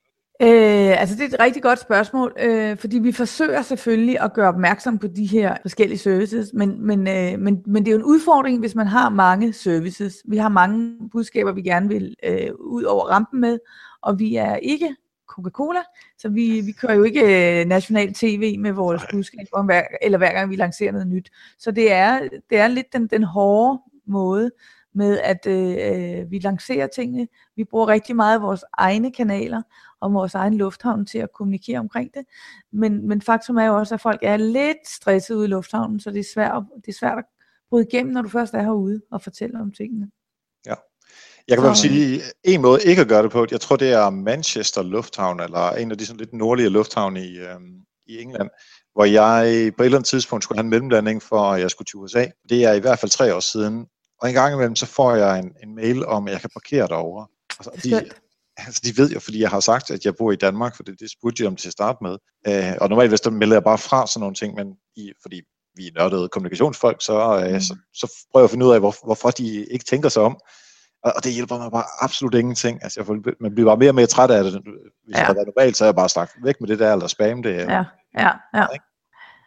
Øh, altså det er et rigtig godt spørgsmål, øh, fordi vi forsøger selvfølgelig at gøre opmærksom på de her forskellige services, men, men, øh, men, men det er jo en udfordring, hvis man har mange services. Vi har mange budskaber, vi gerne vil øh, ud over rampen med, og vi er ikke Coca-Cola, så vi, vi kører jo ikke øh, national tv med vores budskaber, eller hver gang vi lancerer noget nyt. Så det er, det er lidt den, den hårde måde, med, at øh, vi lancerer tingene. Vi bruger rigtig meget af vores egne kanaler og vores egen lufthavn til at kommunikere omkring det. Men, men faktum er jo også, at folk er lidt stresset ude i lufthavnen, så det er svært, det er svært at bryde igennem, når du først er herude og fortæller om tingene. Jeg kan bare sige, en måde ikke at gøre det på, jeg tror det er Manchester Lufthavn, eller en af de sådan lidt nordlige lufthavne i, øhm, i England, hvor jeg på et eller andet tidspunkt skulle have en mellemlanding for, at jeg skulle til USA. Det er i hvert fald tre år siden. Og en gang imellem, så får jeg en, en mail om, at jeg kan parkere derovre. Altså, de, altså, de ved jo, fordi jeg har sagt, at jeg bor i Danmark, for det, det spurgte de om til at starte med. Øh, og normalt, hvis der melder jeg bare fra sådan nogle ting, men i, fordi vi er nørdede kommunikationsfolk, så, øh, mm. så, så prøver jeg at finde ud af, hvor, hvorfor de ikke tænker sig om. Og, og det hjælper mig bare absolut ingenting. Altså, jeg får, man bliver bare mere og mere træt af det. Hvis ja. havde været normalt, så er jeg bare sagt væk med det der, eller spam det. Ja, ja, ja. Ikke?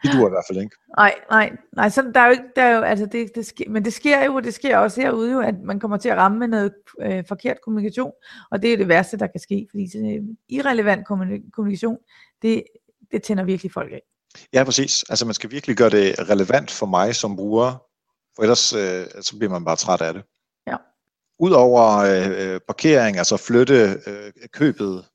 Det duer i hvert fald ikke. Nej, nej, nej, så der er jo ikke, der er jo, altså det, det sker, men det sker jo, det sker også herude jo, at man kommer til at ramme med noget øh, forkert kommunikation, og det er jo det værste, der kan ske, fordi så, øh, irrelevant kommunikation, det, det tænder virkelig folk af. Ja, præcis. Altså man skal virkelig gøre det relevant for mig som bruger, for ellers øh, så bliver man bare træt af det. Ja. Udover øh, parkering, altså flytte øh, købet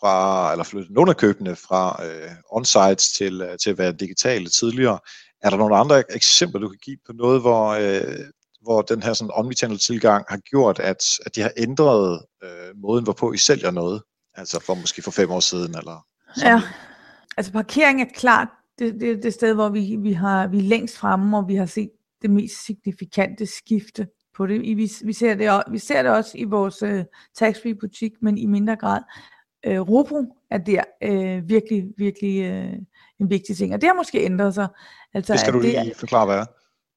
fra, eller flytte nogle af købene fra øh, on-sites til, øh, til at være digitale tidligere. Er der nogle andre eksempler, du kan give på noget, hvor, øh, hvor den her sådan omnichannel tilgang har gjort, at, at de har ændret øh, måden, hvorpå I sælger noget? Altså for måske for fem år siden, eller sådan. Ja, altså parkering er klart det, det, det sted, hvor vi, vi, har, vi er længst fremme, og vi har set det mest signifikante skifte på det. Vi, vi, ser, det vi ser det også i vores uh, tax-free butik, men i mindre grad øh, Robo er der øh, virkelig, virkelig øh, en vigtig ting, og det har måske ændret sig. Altså, det skal du lige det, forklare, hvad er.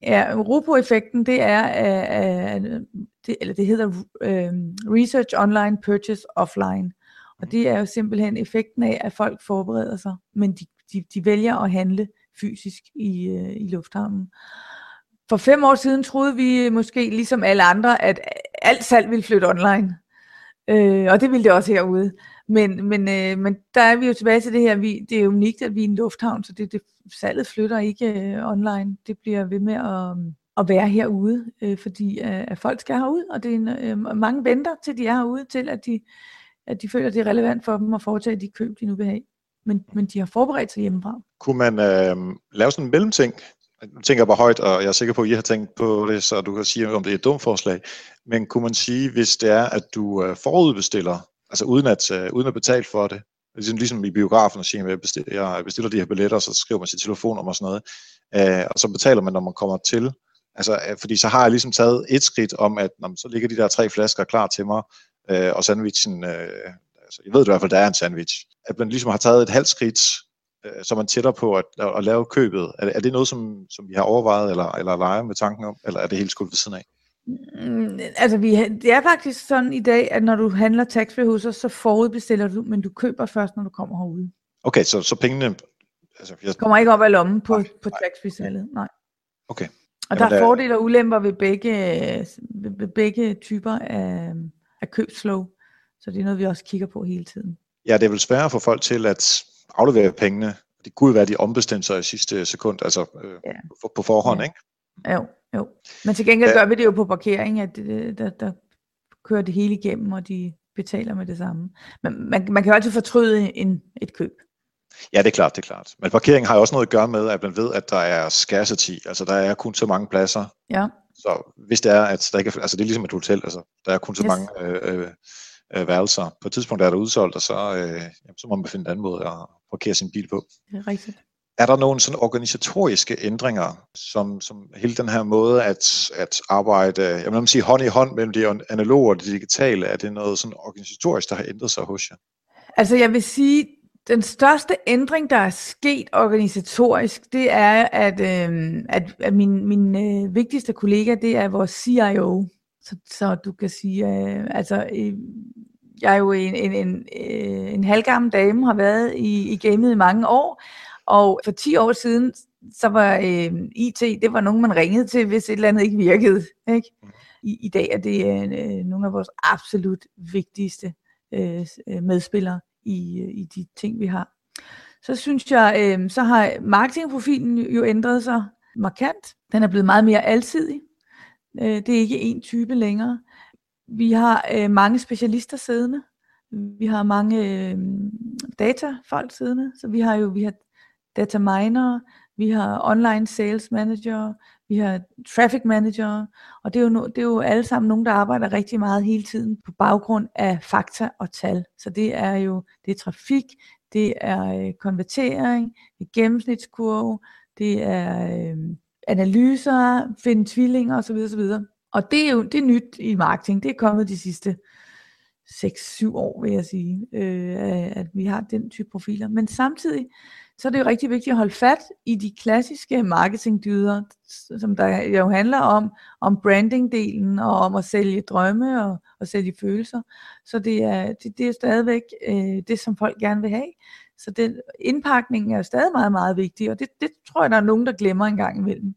Ja, Robo-effekten, det er, øh, øh, det, eller det hedder øh, Research Online Purchase Offline, og det er jo simpelthen effekten af, at folk forbereder sig, men de, de, de vælger at handle fysisk i, øh, i lufthavnen. For fem år siden troede vi måske, ligesom alle andre, at alt salg ville flytte online. Øh, og det ville det også herude. Men, men, øh, men der er vi jo tilbage til det her, vi, det er unikt, at vi er en lufthavn, så det, det, salget flytter ikke øh, online. Det bliver ved med at, at være herude, øh, fordi øh, at folk skal herud, og det er en, øh, mange venter til de er herude, til at de, at de føler, det er relevant for dem at foretage de køb, de nu vil have. Men, men de har forberedt sig hjemmefra. Kunne man øh, lave sådan en mellemting? Nu tænker jeg bare højt, og jeg er sikker på, at I har tænkt på det, så du kan sige, om det er et dumt forslag. Men kunne man sige, hvis det er, at du øh, forudbestiller altså uden at, uh, uden at betale for det. Ligesom, ligesom i biografen og siger, at jeg bestiller, jeg bestiller de her billetter, så skriver man sit telefonnummer og sådan noget. Uh, og så betaler man, når man kommer til. Altså, uh, fordi så har jeg ligesom taget et skridt om, at når, så ligger de der tre flasker klar til mig, uh, og sandwichen, uh, altså, jeg ved i hvert fald, der er en sandwich. At man ligesom har taget et halvt skridt, så man tætter på at, at, lave købet. Er, er det noget, som, som vi har overvejet, eller, eller leger med tanken om, eller er det helt skudt ved siden af? Mm, altså, vi, det er faktisk sådan i dag, at når du handler taxfree hos os, så forudbestiller du, men du køber først, når du kommer herude. Okay, så, så pengene... Altså, jeg... kommer ikke op af lommen på, nej, på taxfree-salget, nej. Okay. Og Jamen, der er fordele og ulemper ved begge, ved begge typer af, af købsflow, så det er noget, vi også kigger på hele tiden. Ja, det er vel svært at få folk til at aflevere pengene. Det kunne være, at de ombestemte sig i sidste sekund, altså øh, ja. på, på forhånd, ja. ikke? Jo, jo. Men til gengæld gør vi det jo på parkering, at det, der, der kører det hele igennem, og de betaler med det samme. Men man, man kan jo altid fortryde en, et køb. Ja, det er klart, det er klart. Men parkering har jo også noget at gøre med, at man ved, at der er scarcity, altså der er kun så mange pladser. Ja. Så hvis det er, at der ikke er, altså det er ligesom et hotel, altså der er kun så yes. mange øh, øh, værelser. På et tidspunkt er der udsolgt, og så, øh, jamen, så må man finde en anden måde at parkere sin bil på. Det er rigtigt. Er der nogle sådan organisatoriske ændringer, som, som hele den her måde at, at arbejde, jeg vil sige hånd i hånd mellem det analoge og det digitale, er det noget sådan organisatorisk, der har ændret sig hos jer? Altså jeg vil sige, den største ændring, der er sket organisatorisk, det er, at, øh, at, at min, min øh, vigtigste kollega, det er vores CIO. Så, så du kan sige, øh, altså øh, jeg er jo en, en, en, øh, en halvgammel dame, har været i, i gamet i mange år, og for 10 år siden, så var øh, IT, det var nogen, man ringede til, hvis et eller andet ikke virkede. Ikke? Mm. I, I dag er det øh, nogle af vores absolut vigtigste øh, øh, medspillere i, øh, i de ting, vi har. Så synes jeg, øh, så har marketingprofilen jo ændret sig markant. Den er blevet meget mere alsidig. Øh, det er ikke én type længere. Vi har øh, mange specialister siddende. Vi har mange øh, datafolk siddende. Så vi har jo vi har data miner, vi har online sales manager, vi har traffic manager, og det er, jo no, det er jo alle sammen nogen, der arbejder rigtig meget hele tiden på baggrund af fakta og tal. Så det er jo det er trafik, det er øh, konvertering, det er gennemsnitskurve, det er øh, analyser, finde tvillinger osv. osv. Og det er jo det er nyt i marketing. Det er kommet de sidste 6-7 år, vil jeg sige, øh, at vi har den type profiler. Men samtidig, så er det jo rigtig vigtigt at holde fat i de klassiske marketingdyder, som der jo handler om, om brandingdelen og om at sælge drømme og, og sælge følelser. Så det er, det, det er stadigvæk øh, det, som folk gerne vil have. Så den indpakning er jo stadig meget, meget vigtig, og det, det tror jeg, der er nogen, der glemmer en gang imellem.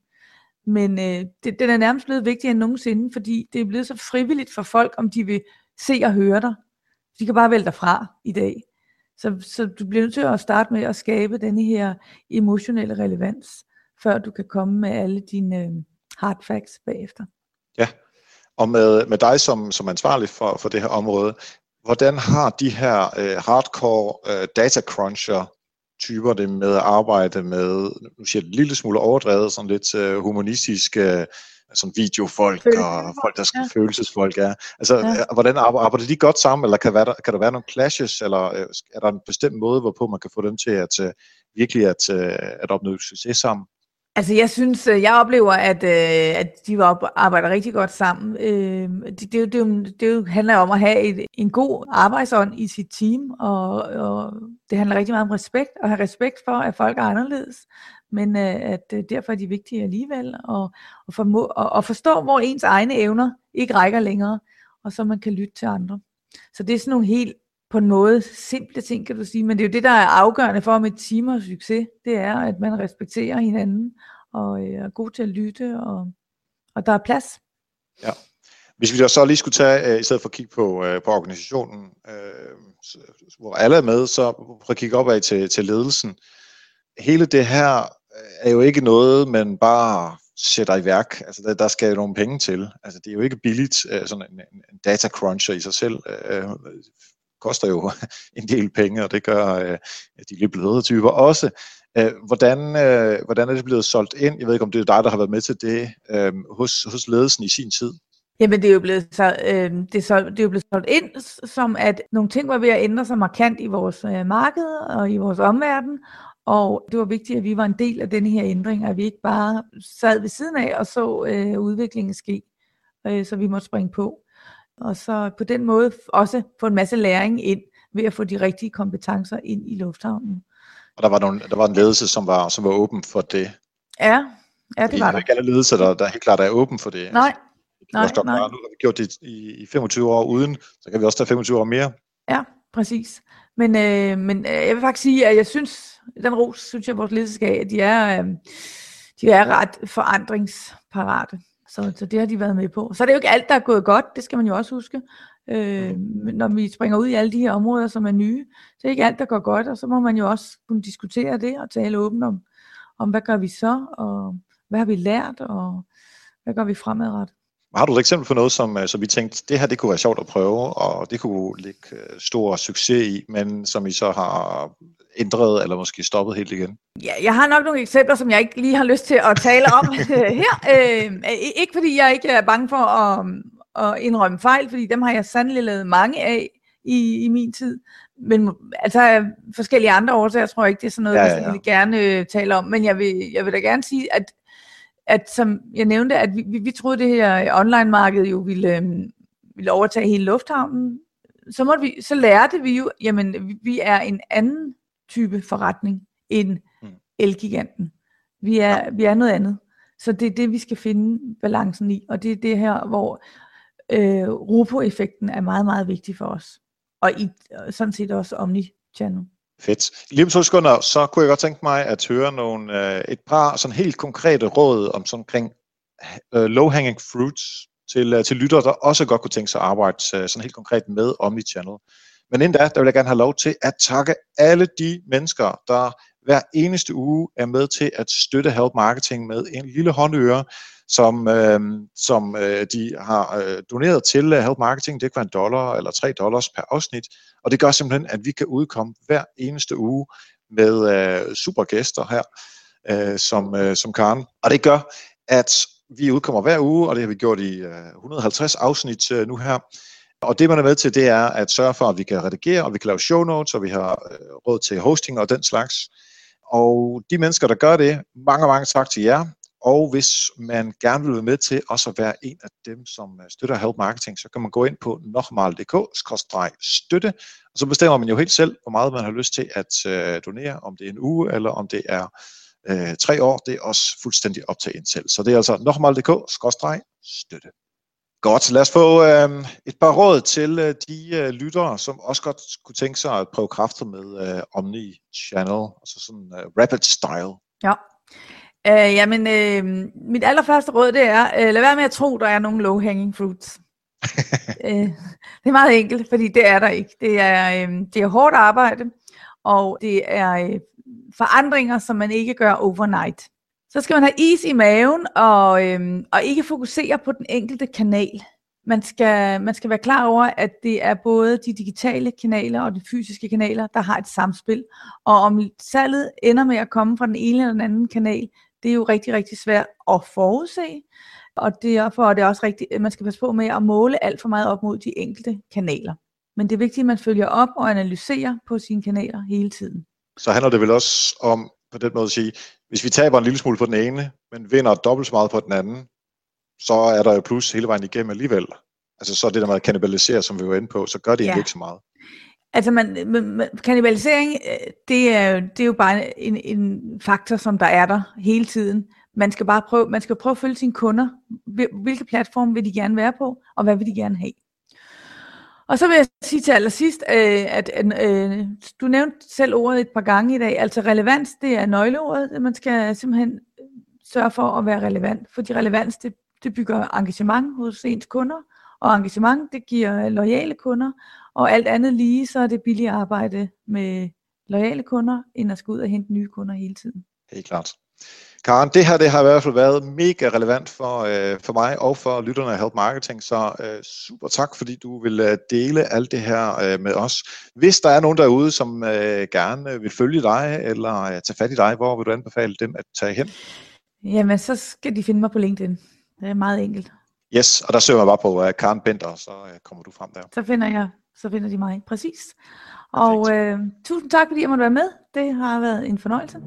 Men øh, det, den er nærmest blevet vigtigere end nogensinde, fordi det er blevet så frivilligt for folk, om de vil se og høre dig. De kan bare vælge dig fra i dag. Så, så du bliver nødt til at starte med at skabe denne her emotionelle relevans, før du kan komme med alle dine øh, hard facts bagefter. Ja, og med, med dig som, som ansvarlig for, for det her område, hvordan har de her øh, hardcore øh, data cruncher typer det med at arbejde med, nu siger jeg en lille smule overdrevet, sådan lidt øh, humanistisk, øh, sådan videofolk og folk, der skal ja. følelsesfolk er. Altså, ja. Øh, hvordan arbejder de godt sammen, eller kan, være, kan der være nogle clashes, eller øh, er der en bestemt måde, hvorpå man kan få dem til at virkelig at, at opnå succes sammen? Altså jeg synes, jeg oplever, at, at de arbejder rigtig godt sammen. Det, det, det, det, det handler om at have et, en god arbejdsånd i sit team, og, og det handler rigtig meget om respekt, og have respekt for, at folk er anderledes men øh, at derfor er de vigtige alligevel, og, og, formå, og, og forstå, hvor ens egne evner ikke rækker længere, og så man kan lytte til andre. Så det er sådan nogle helt på en måde simple ting, kan du sige, men det er jo det, der er afgørende for, om et team har succes, det er, at man respekterer hinanden, og øh, er god til at lytte, og, og der er plads. Ja. Hvis vi så lige skulle tage, øh, i stedet for at kigge på, øh, på organisationen, øh, hvor alle er med, så prøv at kigge opad til, til ledelsen. Hele det her øh, er jo ikke noget, man bare sætter i værk. Altså, der, der skal jo nogle penge til. Altså, det er jo ikke billigt, øh, sådan en, en data cruncher i sig selv. Øh, koster jo en del penge, og det gør øh, de lidt bløde typer også. Uh, hvordan, øh, hvordan er det blevet solgt ind? Jeg ved ikke, om det er dig, der har været med til det øh, hos, hos ledelsen i sin tid. Jamen det er jo blevet, så, øh, det er, så, det er jo blevet solgt ind som, at nogle ting var ved at ændre sig markant i vores øh, marked og i vores omverden, og det var vigtigt, at vi var en del af denne her ændring, at vi ikke bare sad ved siden af og så øh, udviklingen ske, øh, så vi måtte springe på. Og så på den måde også få en masse læring ind ved at få de rigtige kompetencer ind i lufthavnen. Og der var, nogle, der var en ledelse, som var, som var åben for det. Ja, ja det var der. Det er ikke alle ledelser, der, der helt klart er åben for det. Nej, nej, nej. nu har vi gjort det i, i 25 år uden, så kan vi også tage 25 år mere. Ja, præcis. Men, øh, men øh, jeg vil faktisk sige, at jeg synes, den ros, synes jeg, vores ledelse skal at de er, øh, de er ret forandringsparate. Så, så det har de været med på. Så er det jo ikke alt, der er gået godt, det skal man jo også huske. Øh, når vi springer ud i alle de her områder, som er nye, så er det ikke alt, der går godt, og så må man jo også kunne diskutere det og tale åbent om, om hvad gør vi så, og hvad har vi lært, og hvad gør vi fremadrettet. Har du et eksempel på noget, som, øh, som vi tænkte, det her det kunne være sjovt at prøve, og det kunne ligge øh, stor succes i, men som I så har ændret, eller måske stoppet helt igen? Ja, jeg har nok nogle eksempler, som jeg ikke lige har lyst til at tale om her. Øh, ikke fordi jeg ikke er bange for at, at indrømme fejl, fordi dem har jeg sandelig lavet mange af i, i min tid. Men altså forskellige andre årsager, tror jeg ikke, det er sådan noget, ja, ja, ja. jeg vil gerne tale om. Men jeg vil, jeg vil da gerne sige, at at som jeg nævnte, at vi, vi, vi troede, det her online-marked jo ville, øhm, ville overtage hele lufthavnen. Så, måtte vi, så lærte vi jo, jamen vi er en anden type forretning end mm. Elgiganten. Vi er, vi er noget andet. Så det er det, vi skal finde balancen i. Og det er det her, hvor øh, RUPO-effekten er meget, meget vigtig for os. Og i, sådan set også Omni-channel. Fedt. Lige om to sekunder, så kunne jeg godt tænke mig at høre nogle, øh, et par sådan helt konkrete råd om sådan omkring øh, low-hanging fruits til, øh, til lyttere, der også godt kunne tænke sig at arbejde øh, sådan helt konkret med Omnichannel. Men inden da, der vil jeg gerne have lov til at takke alle de mennesker, der hver eneste uge er med til at støtte Help Marketing med en lille håndøre, som, øh, som øh, de har øh, doneret til øh, Help Marketing. Det kan være en dollar eller tre dollars per afsnit. Og det gør simpelthen, at vi kan udkomme hver eneste uge med øh, super gæster her, øh, som, øh, som Karen. Og det gør, at vi udkommer hver uge, og det har vi gjort i øh, 150 afsnit øh, nu her. Og det, man er med til, det er at sørge for, at vi kan redigere, og vi kan lave show notes, og vi har øh, råd til hosting og den slags. Og de mennesker, der gør det, mange, mange tak til jer. Og hvis man gerne vil være med til også at være en af dem, som øh, støtter Help Marketing, så kan man gå ind på nokmal.dk-støtte, og så bestemmer man jo helt selv, hvor meget man har lyst til at øh, donere, om det er en uge, eller om det er øh, tre år. Det er også fuldstændig op til en selv. Så det er altså nokmal.dk-støtte. Godt, lad os få øh, et par råd til øh, de øh, lyttere, som også godt kunne tænke sig at prøve kræfter med øh, Omni-channel, altså sådan øh, rapid style. Ja. Øh, jamen, øh, mit allerførste råd, det er, øh, lad være med at tro, der er nogle low-hanging fruits. øh, det er meget enkelt, fordi det er der ikke. Det er, øh, det er hårdt arbejde, og det er øh, forandringer, som man ikke gør overnight. Så skal man have is i maven og, øhm, og ikke fokusere på den enkelte kanal. Man skal, man skal være klar over, at det er både de digitale kanaler og de fysiske kanaler, der har et samspil. Og om salget ender med at komme fra den ene eller den anden kanal, det er jo rigtig, rigtig svært at forudse. Og derfor er det også rigtigt, at man skal passe på med at måle alt for meget op mod de enkelte kanaler. Men det er vigtigt, at man følger op og analyserer på sine kanaler hele tiden. Så handler det vel også om på den måde at sige, hvis vi taber en lille smule på den ene, men vinder dobbelt så meget på den anden, så er der jo plus hele vejen igennem alligevel. Altså så er det der med at kannibalisere, som vi var inde på, så gør det ja. ikke så meget. Altså man, man, kannibalisering, øh, det er, det er jo bare en, en faktor, som der er der hele tiden. Man skal bare prøve, man skal prøve at følge sine kunder. Hvilke platform vil de gerne være på, og hvad vil de gerne have? Og så vil jeg sige til allersidst, øh, at øh, du nævnte selv ordet et par gange i dag, altså relevans, det er nøgleordet. Man skal simpelthen øh, sørge for at være relevant, fordi relevans, det, det bygger engagement hos ens kunder, og engagement, det giver lojale kunder, og alt andet lige, så er det billigt at arbejde med lojale kunder, end at skulle ud og hente nye kunder hele tiden. Helt klart. Karen, det her det har i hvert fald været mega relevant for, øh, for mig og for lytterne af Help Marketing, så øh, super tak, fordi du vil øh, dele alt det her øh, med os. Hvis der er nogen derude, som øh, gerne vil følge dig eller øh, tage fat i dig, hvor vil du anbefale dem at tage hen? Jamen, så skal de finde mig på LinkedIn. Det er meget enkelt. Yes, og der søger man bare på uh, Karen Bender, så uh, kommer du frem der. Så finder jeg, så finder de mig, præcis. Og øh, tusind tak, fordi jeg måtte være med. Det har været en fornøjelse.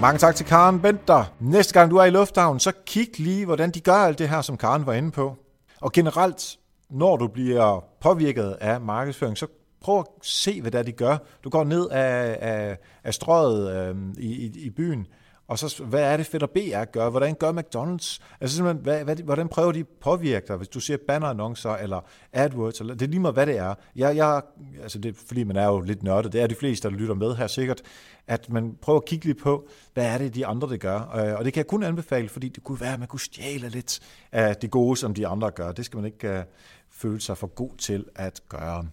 Mange tak til Karen Benter. Næste gang du er i lufthavnen, så kig lige, hvordan de gør alt det her, som Karen var inde på. Og generelt, når du bliver påvirket af markedsføring, så prøv at se, hvad det er, de gør. Du går ned af, af, af strøget øh, i, i, i byen, og så, hvad er det Fedder BR gør? Hvordan gør McDonald's? Altså simpelthen, hvad, hvad, hvordan prøver de at påvirke dig, hvis du ser bannerannoncer eller AdWords? Eller, det er lige meget, hvad det er. Jeg, jeg, altså det, fordi man er jo lidt nørdet, det er de fleste, der lytter med her sikkert, at man prøver at kigge lidt på, hvad er det, de andre det gør. Øh, og det kan jeg kun anbefale, fordi det kunne være, at man kunne stjæle lidt af det gode, som de andre gør. Det skal man ikke uh, føle sig for god til at gøre.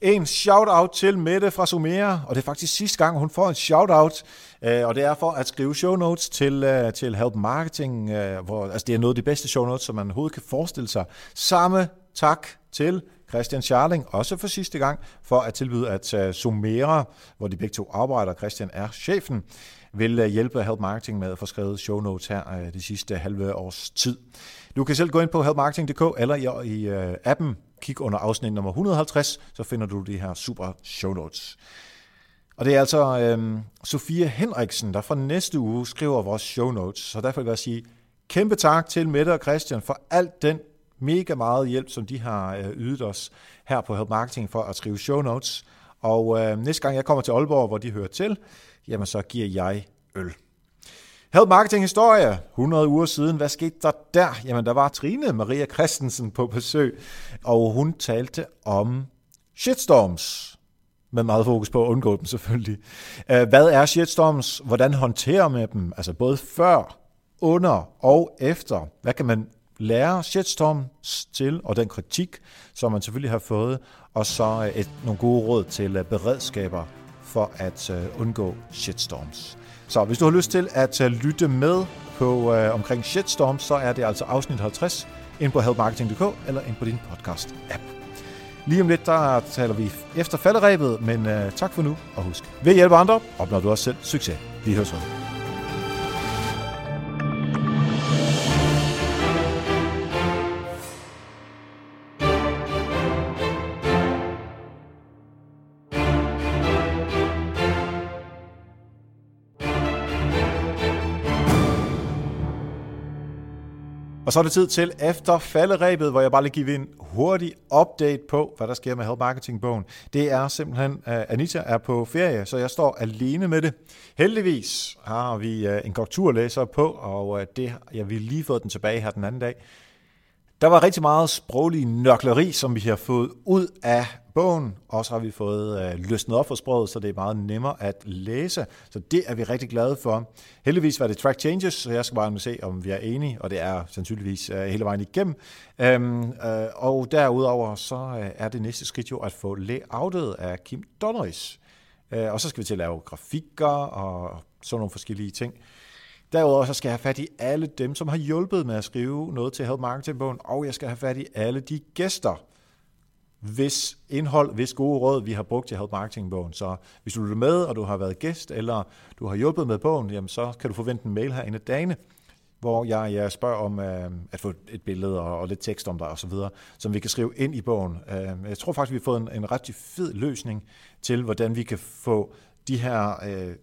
En shout-out til Mette fra Sumera, og det er faktisk sidste gang, hun får en shout-out, øh, og det er for at skrive show notes til, øh, til Help Marketing, øh, hvor altså det er noget af de bedste show notes, som man overhovedet kan forestille sig. Samme tak til Christian Charling, også for sidste gang, for at tilbyde at Sumera, hvor de begge to arbejder, Christian er chefen, vil hjælpe Help Marketing med at få skrevet show notes her de sidste halve års tid. Du kan selv gå ind på helpmarketing.dk eller i, i appen kig under afsnit nummer 150, så finder du de her super show notes. Og det er altså øhm, Sofie Henriksen, der fra næste uge skriver vores show notes. Så derfor vil jeg sige kæmpe tak til Mette og Christian for alt den mega meget hjælp, som de har øh, ydet os her på Help Marketing for at skrive show notes. Og øh, næste gang jeg kommer til Aalborg, hvor de hører til, jamen så giver jeg øl. Help Marketing Historie, 100 uger siden. Hvad skete der der? Jamen, der var Trine Maria Christensen på besøg, og hun talte om shitstorms. Med meget fokus på at undgå dem selvfølgelig. Øh, hvad er shitstorms? Hvordan håndterer man dem? Altså både før, under og efter. Hvad kan man lære shitstorms til, og den kritik, som man selvfølgelig har fået, og så øh, et, nogle gode råd til øh, beredskaber for at undgå shitstorms. Så hvis du har lyst til at øh, lytte med på øh, omkring Shitstorm, så er det altså afsnit 50 ind på helpmarketing.dk eller ind på din podcast-app. Lige om lidt, der taler vi efter falderæbet, men øh, tak for nu, og husk, ved at hjælpe andre, opnår du også selv succes. Vi høres ved. Og så er det tid til efter falderæbet, hvor jeg bare lige giver en hurtig update på, hvad der sker med Help Marketing-bogen. Det er simpelthen, at Anita er på ferie, så jeg står alene med det. Heldigvis har vi øh, en korrekturlæser på, og øh, det, jeg vil lige fået den tilbage her den anden dag. Der var rigtig meget sproglig nørkleri, som vi har fået ud af bogen, og så har vi fået øh, løsnet op for sproget, så det er meget nemmere at læse. Så det er vi rigtig glade for. Heldigvis var det track changes, så jeg skal bare se, om vi er enige, og det er sandsynligvis øh, hele vejen igennem. Øhm, øh, og derudover så øh, er det næste skridt jo at få layoutet af Kim Donneris. Øh, og så skal vi til at lave grafikker og sådan nogle forskellige ting. Derudover så skal jeg have fat i alle dem, som har hjulpet med at skrive noget til Help Marketing-bogen, og jeg skal have fat i alle de gæster, hvis indhold, hvis gode råd, vi har brugt til Help Marketing-bogen. Så hvis du lytter med, og du har været gæst, eller du har hjulpet med bogen, jamen så kan du forvente en mail her dagene, hvor jeg, jeg spørger om øh, at få et billede og, og lidt tekst om dig osv., som vi kan skrive ind i bogen. Øh, jeg tror faktisk, vi har fået en, en ret fed løsning til, hvordan vi kan få de her øh,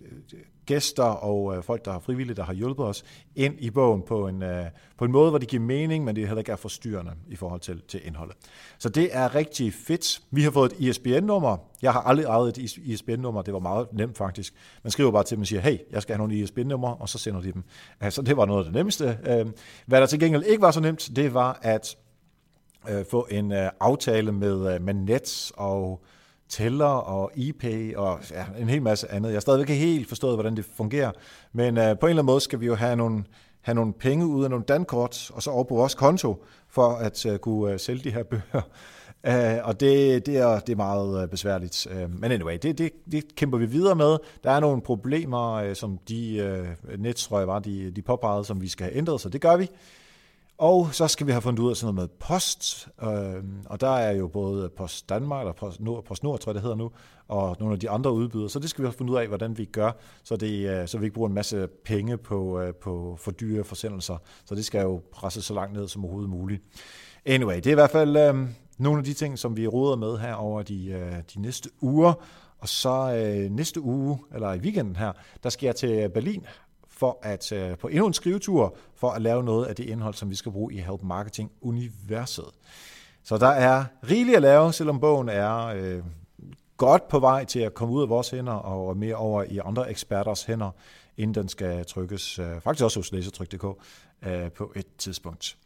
gæster og øh, folk, der har frivilligt, der har hjulpet os, ind i bogen på en, øh, på en måde, hvor det giver mening, men det heller ikke er forstyrrende i forhold til, til indholdet. Så det er rigtig fedt. Vi har fået et ISBN-nummer. Jeg har aldrig ejet et e ISBN-nummer. Det var meget nemt faktisk. Man skriver bare til dem og siger, hey, jeg skal have nogle ISBN-nummer, og så sender de dem. Så det var noget af det nemmeste. Øh, hvad der til gengæld ikke var så nemt, det var at øh, få en øh, aftale med, øh, med Nets og Teller og ePay og ja, en hel masse andet. Jeg har stadigvæk ikke helt forstået, hvordan det fungerer, men øh, på en eller anden måde skal vi jo have nogle, have nogle penge ud af nogle dankort, og så over på vores konto, for at øh, kunne øh, sælge de her bøger. Uh, og det, det, er, det er meget uh, besværligt. Uh, men anyway, det, det, det kæmper vi videre med. Der er nogle problemer, uh, som de uh, net, tror jeg var, de, de påpegede, som vi skal have ændret, så det gør vi. Og så skal vi have fundet ud af sådan noget med post, øh, og der er jo både Post Danmark, eller Post Nord, Post Nord, tror jeg det hedder nu, og nogle af de andre udbydere, så det skal vi have fundet ud af, hvordan vi gør, så, det, øh, så vi ikke bruger en masse penge på, øh, på for dyre forsendelser. Så det skal jo presses så langt ned som overhovedet muligt. Anyway, det er i hvert fald øh, nogle af de ting, som vi råder med her over de, øh, de næste uger. Og så øh, næste uge, eller i weekenden her, der skal jeg til Berlin for at øh, på endnu en skrivetur for at lave noget af det indhold, som vi skal bruge i Help Marketing Universet. Så der er rigeligt at lave, selvom bogen er øh, godt på vej til at komme ud af vores hænder og mere over i andre eksperters hænder, inden den skal trykkes, øh, faktisk også hos læsertryk.dk øh, på et tidspunkt.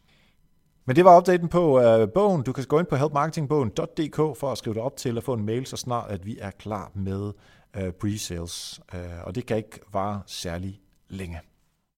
Men det var opdateringen på øh, bogen. Du kan gå ind på helpmarketingbogen.dk for at skrive dig op til at få en mail, så snart at vi er klar med øh, pre-sales. Øh, og det kan ikke vare særlig længe.